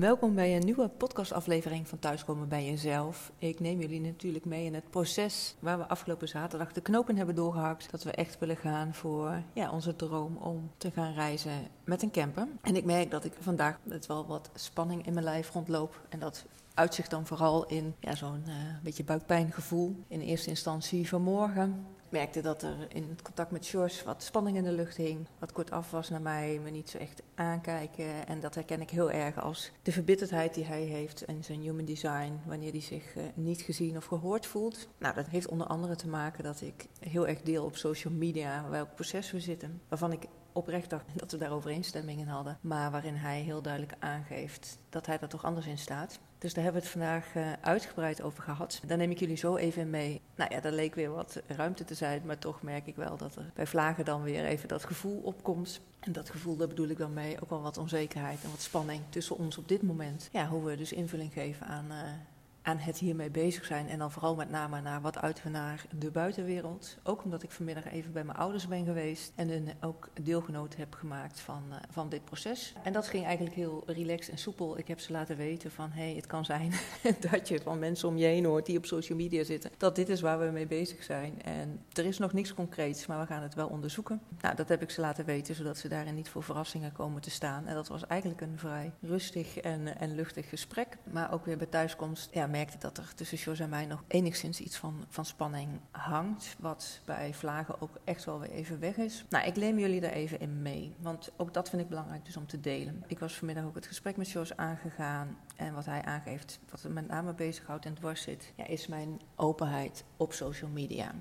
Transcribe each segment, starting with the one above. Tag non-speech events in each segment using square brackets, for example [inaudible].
Welkom bij een nieuwe podcastaflevering van Thuiskomen bij Jezelf. Ik neem jullie natuurlijk mee in het proces waar we afgelopen zaterdag de knopen hebben doorgehakt. Dat we echt willen gaan voor ja, onze droom om te gaan reizen met een camper. En ik merk dat ik vandaag met wel wat spanning in mijn lijf rondloop. En dat uitzicht dan vooral in ja, zo'n uh, beetje buikpijngevoel. In eerste instantie vanmorgen merkte dat er in het contact met George wat spanning in de lucht hing. Wat kort af was naar mij, me niet zo echt aankijken. En dat herken ik heel erg als de verbitterdheid die hij heeft in zijn human design. Wanneer hij zich uh, niet gezien of gehoord voelt. Nou, dat heeft onder andere te maken dat ik heel erg deel op social media welk proces we zitten. Waarvan ik oprecht dacht dat we daar overeenstemming in hadden. Maar waarin hij heel duidelijk aangeeft dat hij er toch anders in staat. Dus daar hebben we het vandaag uh, uitgebreid over gehad. Daar neem ik jullie zo even mee. Nou ja, daar leek weer wat ruimte te zijn, maar toch merk ik wel dat er bij vlagen dan weer even dat gevoel opkomt. En dat gevoel, daar bedoel ik dan mee, ook wel wat onzekerheid en wat spanning tussen ons op dit moment. Ja, hoe we dus invulling geven aan, uh, aan het hiermee bezig zijn. En dan vooral met name naar wat uiten we naar de buitenwereld. Ook omdat ik vanmiddag even bij mijn ouders ben geweest en een, ook deelgenoot heb gemaakt van, uh, van dit proces. En dat ging eigenlijk heel relaxed en soepel. Ik heb ze laten weten van hé, hey, het kan zijn [laughs] dat je van mensen om je heen hoort die op social media zitten. Dat dit is waar we mee bezig zijn. En er is nog niks concreets, maar we gaan het wel onderzoeken. Nou, dat heb ik ze laten weten, zodat ze daarin niet voor verrassingen komen te staan. En dat was eigenlijk een vrij rustig en, en luchtig gesprek. Maar ook weer bij thuiskomst ja, merkte dat er tussen Jos en mij nog enigszins iets van, van spanning hangt. Wat bij vlagen ook echt wel weer even weg is. Nou, ik neem jullie er even in mee. Want ook dat vind ik belangrijk dus om te delen. Ik was vanmiddag ook het gesprek met Jos aangegaan. En wat hij aangeeft, wat er met name bezighoudt en dwars zit, ja, is mijn openheid op social media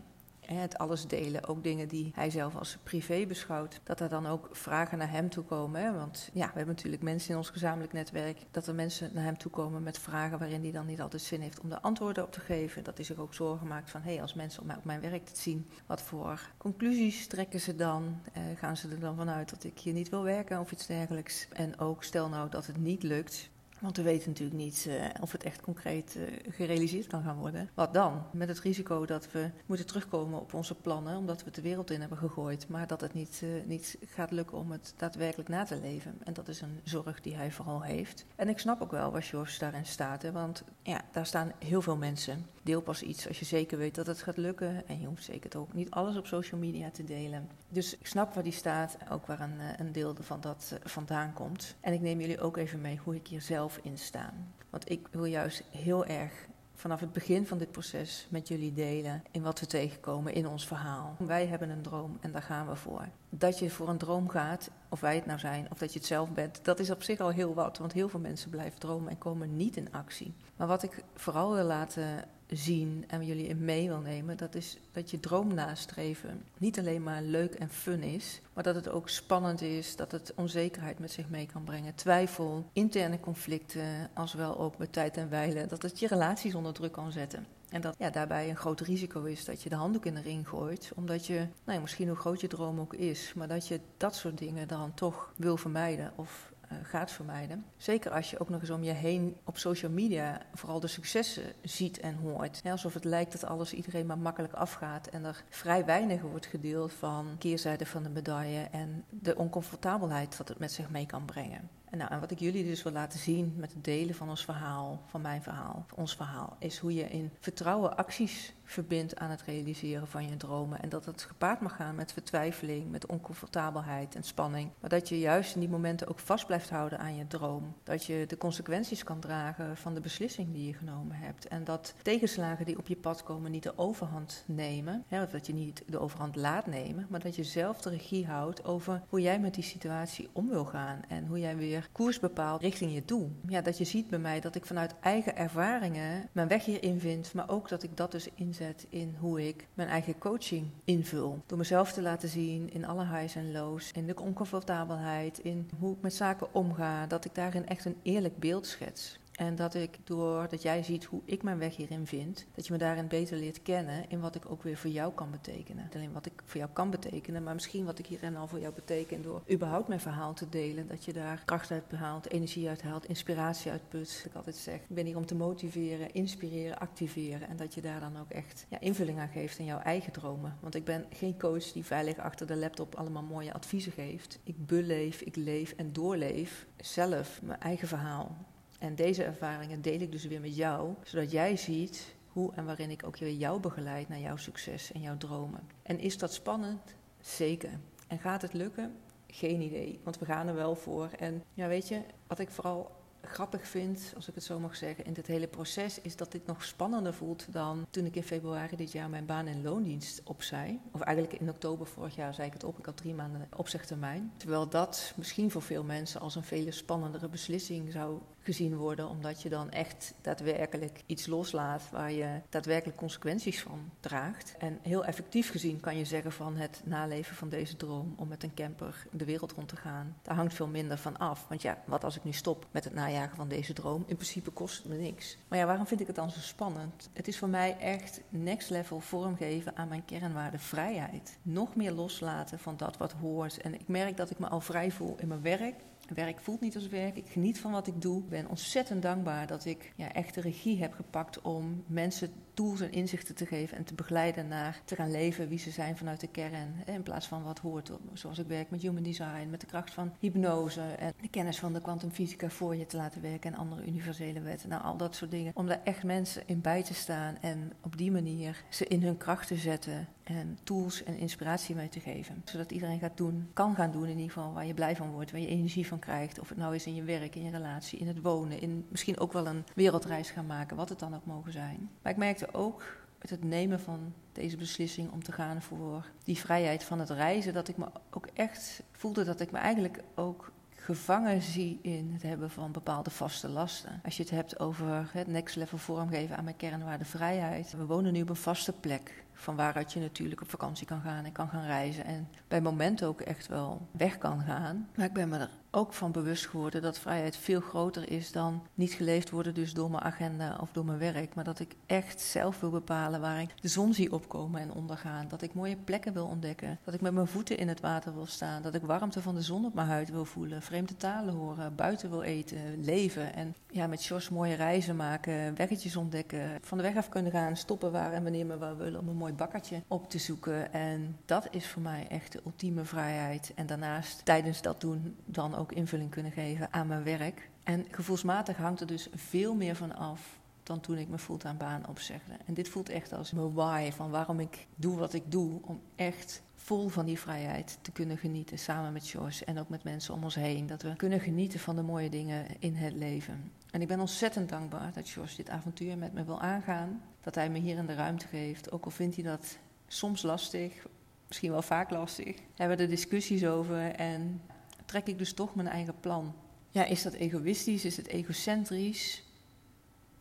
het alles delen, ook dingen die hij zelf als privé beschouwt, dat er dan ook vragen naar hem toe komen. Hè? Want ja, we hebben natuurlijk mensen in ons gezamenlijk netwerk, dat er mensen naar hem toe komen met vragen waarin hij dan niet altijd zin heeft om de antwoorden op te geven. Dat hij zich ook zorgen maakt van, hé, hey, als mensen op, mij, op mijn werk te zien, wat voor conclusies trekken ze dan? Eh, gaan ze er dan vanuit dat ik hier niet wil werken of iets dergelijks? En ook stel nou dat het niet lukt, want we weten natuurlijk niet uh, of het echt concreet uh, gerealiseerd kan gaan worden. Wat dan? Met het risico dat we moeten terugkomen op onze plannen, omdat we het de wereld in hebben gegooid, maar dat het niet, uh, niet gaat lukken om het daadwerkelijk na te leven. En dat is een zorg die hij vooral heeft. En ik snap ook wel waar George daarin staat, hè, want ja, daar staan heel veel mensen. Deel pas iets als je zeker weet dat het gaat lukken. En je hoeft zeker ook niet alles op social media te delen. Dus ik snap waar die staat, ook waar een, een deel van dat vandaan komt. En ik neem jullie ook even mee hoe ik hier zelf in staan. Want ik wil juist heel erg vanaf het begin van dit proces met jullie delen in wat we tegenkomen in ons verhaal. Wij hebben een droom en daar gaan we voor. Dat je voor een droom gaat, of wij het nou zijn, of dat je het zelf bent, dat is op zich al heel wat. Want heel veel mensen blijven dromen en komen niet in actie. Maar wat ik vooral wil laten zien en jullie in mee wil nemen, dat is dat je droom nastreven niet alleen maar leuk en fun is, maar dat het ook spannend is, dat het onzekerheid met zich mee kan brengen, twijfel, interne conflicten, als wel ook met tijd en wijlen, dat het je relaties onder druk kan zetten. En dat ja, daarbij een groot risico is dat je de handdoek in de ring gooit. Omdat je, nou ja, misschien hoe groot je droom ook is, maar dat je dat soort dingen dan toch wil vermijden of gaat vermijden. Zeker als je ook nog eens om je heen op social media vooral de successen ziet en hoort. Alsof het lijkt dat alles iedereen maar makkelijk afgaat en er vrij weinig wordt gedeeld van keerzijde van de medaille en de oncomfortabelheid wat het met zich mee kan brengen. En, nou, en wat ik jullie dus wil laten zien met het delen van ons verhaal, van mijn verhaal, ons verhaal, is hoe je in vertrouwen acties verbindt aan het realiseren van je dromen. En dat het gepaard mag gaan met vertwijfeling, met oncomfortabelheid en spanning. Maar dat je juist in die momenten ook vast blijft houden aan je droom. Dat je de consequenties kan dragen van de beslissing die je genomen hebt. En dat tegenslagen die op je pad komen niet de overhand nemen. Of dat je niet de overhand laat nemen, maar dat je zelf de regie houdt over hoe jij met die situatie om wil gaan. En hoe jij weer koers bepaalt richting je doel. Ja, dat je ziet bij mij dat ik vanuit eigen ervaringen mijn weg hierin vind, maar ook dat ik dat dus inzet in hoe ik mijn eigen coaching invul. Door mezelf te laten zien in alle highs en lows, in de oncomfortabelheid, in hoe ik met zaken omga, dat ik daarin echt een eerlijk beeld schets. En dat ik, doordat jij ziet hoe ik mijn weg hierin vind, dat je me daarin beter leert kennen in wat ik ook weer voor jou kan betekenen. Niet alleen wat ik voor jou kan betekenen, maar misschien wat ik hierin al voor jou beteken door überhaupt mijn verhaal te delen. Dat je daar kracht uit behaalt, energie uit haalt, inspiratie uit put. Ik altijd zeg, ik ben hier om te motiveren, inspireren, activeren. En dat je daar dan ook echt ja, invulling aan geeft in jouw eigen dromen. Want ik ben geen coach die veilig achter de laptop allemaal mooie adviezen geeft. Ik beleef, ik leef en doorleef zelf mijn eigen verhaal. En deze ervaringen deel ik dus weer met jou, zodat jij ziet hoe en waarin ik ook weer jou begeleid naar jouw succes en jouw dromen. En is dat spannend? Zeker. En gaat het lukken? Geen idee, want we gaan er wel voor. En ja, weet je, wat ik vooral grappig vind, als ik het zo mag zeggen, in dit hele proces, is dat dit nog spannender voelt dan toen ik in februari dit jaar mijn baan in loondienst opzij. Of eigenlijk in oktober vorig jaar zei ik het op. Ik had drie maanden opzegtermijn. Terwijl dat misschien voor veel mensen als een veel spannendere beslissing zou gezien worden, omdat je dan echt daadwerkelijk iets loslaat waar je daadwerkelijk consequenties van draagt. En heel effectief gezien kan je zeggen van het naleven van deze droom om met een camper de wereld rond te gaan, daar hangt veel minder van af. Want ja, wat als ik nu stop met het najagen van deze droom? In principe kost het me niks. Maar ja, waarom vind ik het dan zo spannend? Het is voor mij echt next level vormgeven aan mijn kernwaarde vrijheid. Nog meer loslaten van dat wat hoort. En ik merk dat ik me al vrij voel in mijn werk. Werk voelt niet als werk. Ik geniet van wat ik doe. Ben ontzettend dankbaar dat ik ja, echt de regie heb gepakt om mensen tools en inzichten te geven en te begeleiden naar te gaan leven wie ze zijn vanuit de kern. In plaats van wat hoort, zoals ik werk met human design, met de kracht van hypnose en de kennis van de kwantumfysica voor je te laten werken en andere universele wetten. Nou, al dat soort dingen. Om daar echt mensen in bij te staan en op die manier ze in hun kracht te zetten en tools en inspiratie mee te geven. Zodat iedereen gaat doen, kan gaan doen in ieder geval, waar je blij van wordt, waar je energie van krijgt. Of het nou is in je werk, in je relatie, in het wonen, in misschien ook wel een wereldreis gaan maken, wat het dan ook mogen zijn. Maar ik merkte ook met het nemen van deze beslissing om te gaan voor die vrijheid van het reizen, dat ik me ook echt voelde dat ik me eigenlijk ook gevangen zie in het hebben van bepaalde vaste lasten. Als je het hebt over het next level vormgeven aan mijn kernwaarde vrijheid. We wonen nu op een vaste plek van waaruit je natuurlijk op vakantie kan gaan en kan gaan reizen. En bij momenten ook echt wel weg kan gaan. Maar ik ben me er ook van bewust geworden dat vrijheid veel groter is dan niet geleefd worden dus door mijn agenda of door mijn werk. Maar dat ik echt zelf wil bepalen waar ik de zon zie opkomen en ondergaan. Dat ik mooie plekken wil ontdekken. Dat ik met mijn voeten in het water wil staan. Dat ik warmte van de zon op mijn huid wil voelen. Vreemde talen horen. Buiten wil eten. Leven. En ja, met Jos mooie reizen maken. Weggetjes ontdekken. Van de weg af kunnen gaan. Stoppen waar en wanneer we willen om een mooi bakkertje op te zoeken. En dat is voor mij echt de ultieme vrijheid. En daarnaast tijdens dat doen dan ook invulling kunnen geven aan mijn werk. En gevoelsmatig hangt er dus veel meer van af dan toen ik mijn fulltime baan opzegde. En dit voelt echt als mijn why van waarom ik doe wat ik doe. Om echt vol van die vrijheid te kunnen genieten samen met George en ook met mensen om ons heen. Dat we kunnen genieten van de mooie dingen in het leven. En ik ben ontzettend dankbaar dat George dit avontuur met me wil aangaan. Dat hij me hier in de ruimte geeft. Ook al vindt hij dat soms lastig, misschien wel vaak lastig. Hebben we er discussies over en trek ik dus toch mijn eigen plan. Ja, is dat egoïstisch? Is het egocentrisch?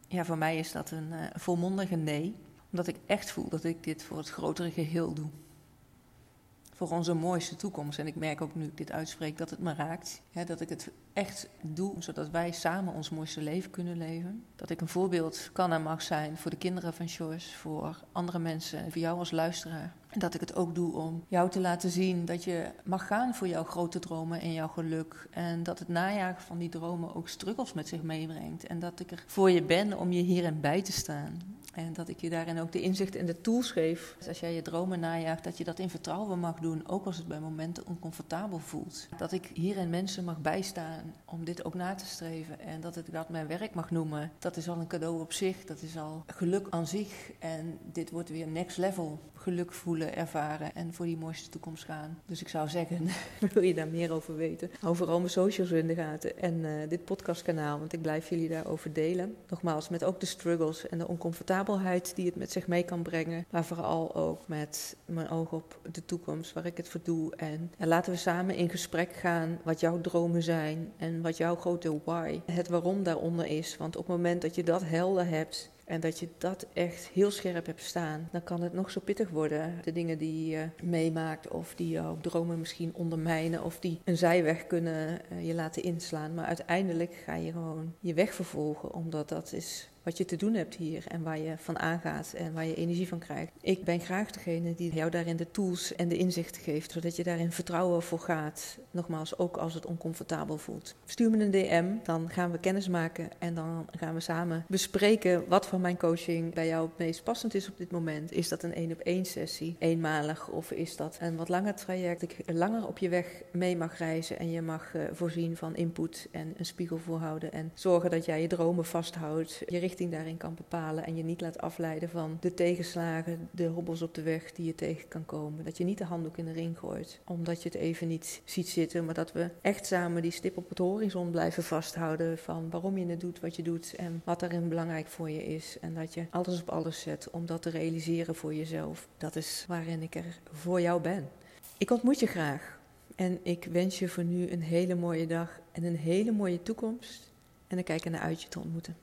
Ja, voor mij is dat een uh, volmondige nee. Omdat ik echt voel dat ik dit voor het grotere geheel doe voor onze mooiste toekomst. En ik merk ook nu ik dit uitspreek dat het me raakt. Hè, dat ik het echt doe zodat wij samen ons mooiste leven kunnen leven. Dat ik een voorbeeld kan en mag zijn voor de kinderen van Joyce, voor andere mensen, voor jou als luisteraar. En dat ik het ook doe om jou te laten zien dat je mag gaan voor jouw grote dromen en jouw geluk. En dat het najagen van die dromen ook struggles met zich meebrengt. En dat ik er voor je ben om je hierin bij te staan. En dat ik je daarin ook de inzicht en de tools geef. Dus als jij je dromen najaagt, dat je dat in vertrouwen mag doen, ook als het bij momenten oncomfortabel voelt. Dat ik hierin mensen mag bijstaan om dit ook na te streven. En dat ik dat mijn werk mag noemen, dat is al een cadeau op zich. Dat is al geluk aan zich. En dit wordt weer next level geluk voelen, ervaren en voor die mooiste toekomst gaan. Dus ik zou zeggen, [laughs] wil je daar meer over weten? Hou vooral mijn socials in de gaten en uh, dit podcastkanaal, want ik blijf jullie daarover delen. Nogmaals, met ook de struggles en de die het met zich mee kan brengen, maar vooral ook met mijn oog op de toekomst, waar ik het voor doe. En, en laten we samen in gesprek gaan wat jouw dromen zijn en wat jouw grote why, het waarom daaronder is. Want op het moment dat je dat helder hebt, en dat je dat echt heel scherp hebt staan. Dan kan het nog zo pittig worden. De dingen die je meemaakt of die jouw dromen misschien ondermijnen of die een zijweg kunnen eh, je laten inslaan. Maar uiteindelijk ga je gewoon je weg vervolgen, omdat dat is wat je te doen hebt hier en waar je van aangaat en waar je energie van krijgt. Ik ben graag degene die jou daarin de tools en de inzichten geeft, zodat je daarin vertrouwen voor gaat. Nogmaals, ook als het oncomfortabel voelt. Stuur me een DM, dan gaan we kennis maken en dan gaan we samen bespreken wat voor mijn coaching bij jou het meest passend is op dit moment. Is dat een één op één sessie, eenmalig, of is dat een wat langer traject? Ik langer op je weg mee mag reizen en je mag uh, voorzien van input en een spiegel voorhouden en zorgen dat jij je dromen vasthoudt, je richting daarin kan bepalen en je niet laat afleiden van de tegenslagen, de hobbels op de weg die je tegen kan komen. Dat je niet de handdoek in de ring gooit, omdat je het even niet ziet zitten, maar dat we echt samen die stip op het horizon blijven vasthouden van waarom je het doet wat je doet en wat erin belangrijk voor je is. En dat je alles op alles zet om dat te realiseren voor jezelf. Dat is waarin ik er voor jou ben. Ik ontmoet je graag en ik wens je voor nu een hele mooie dag en een hele mooie toekomst. En ik kijk er naar uit je te ontmoeten.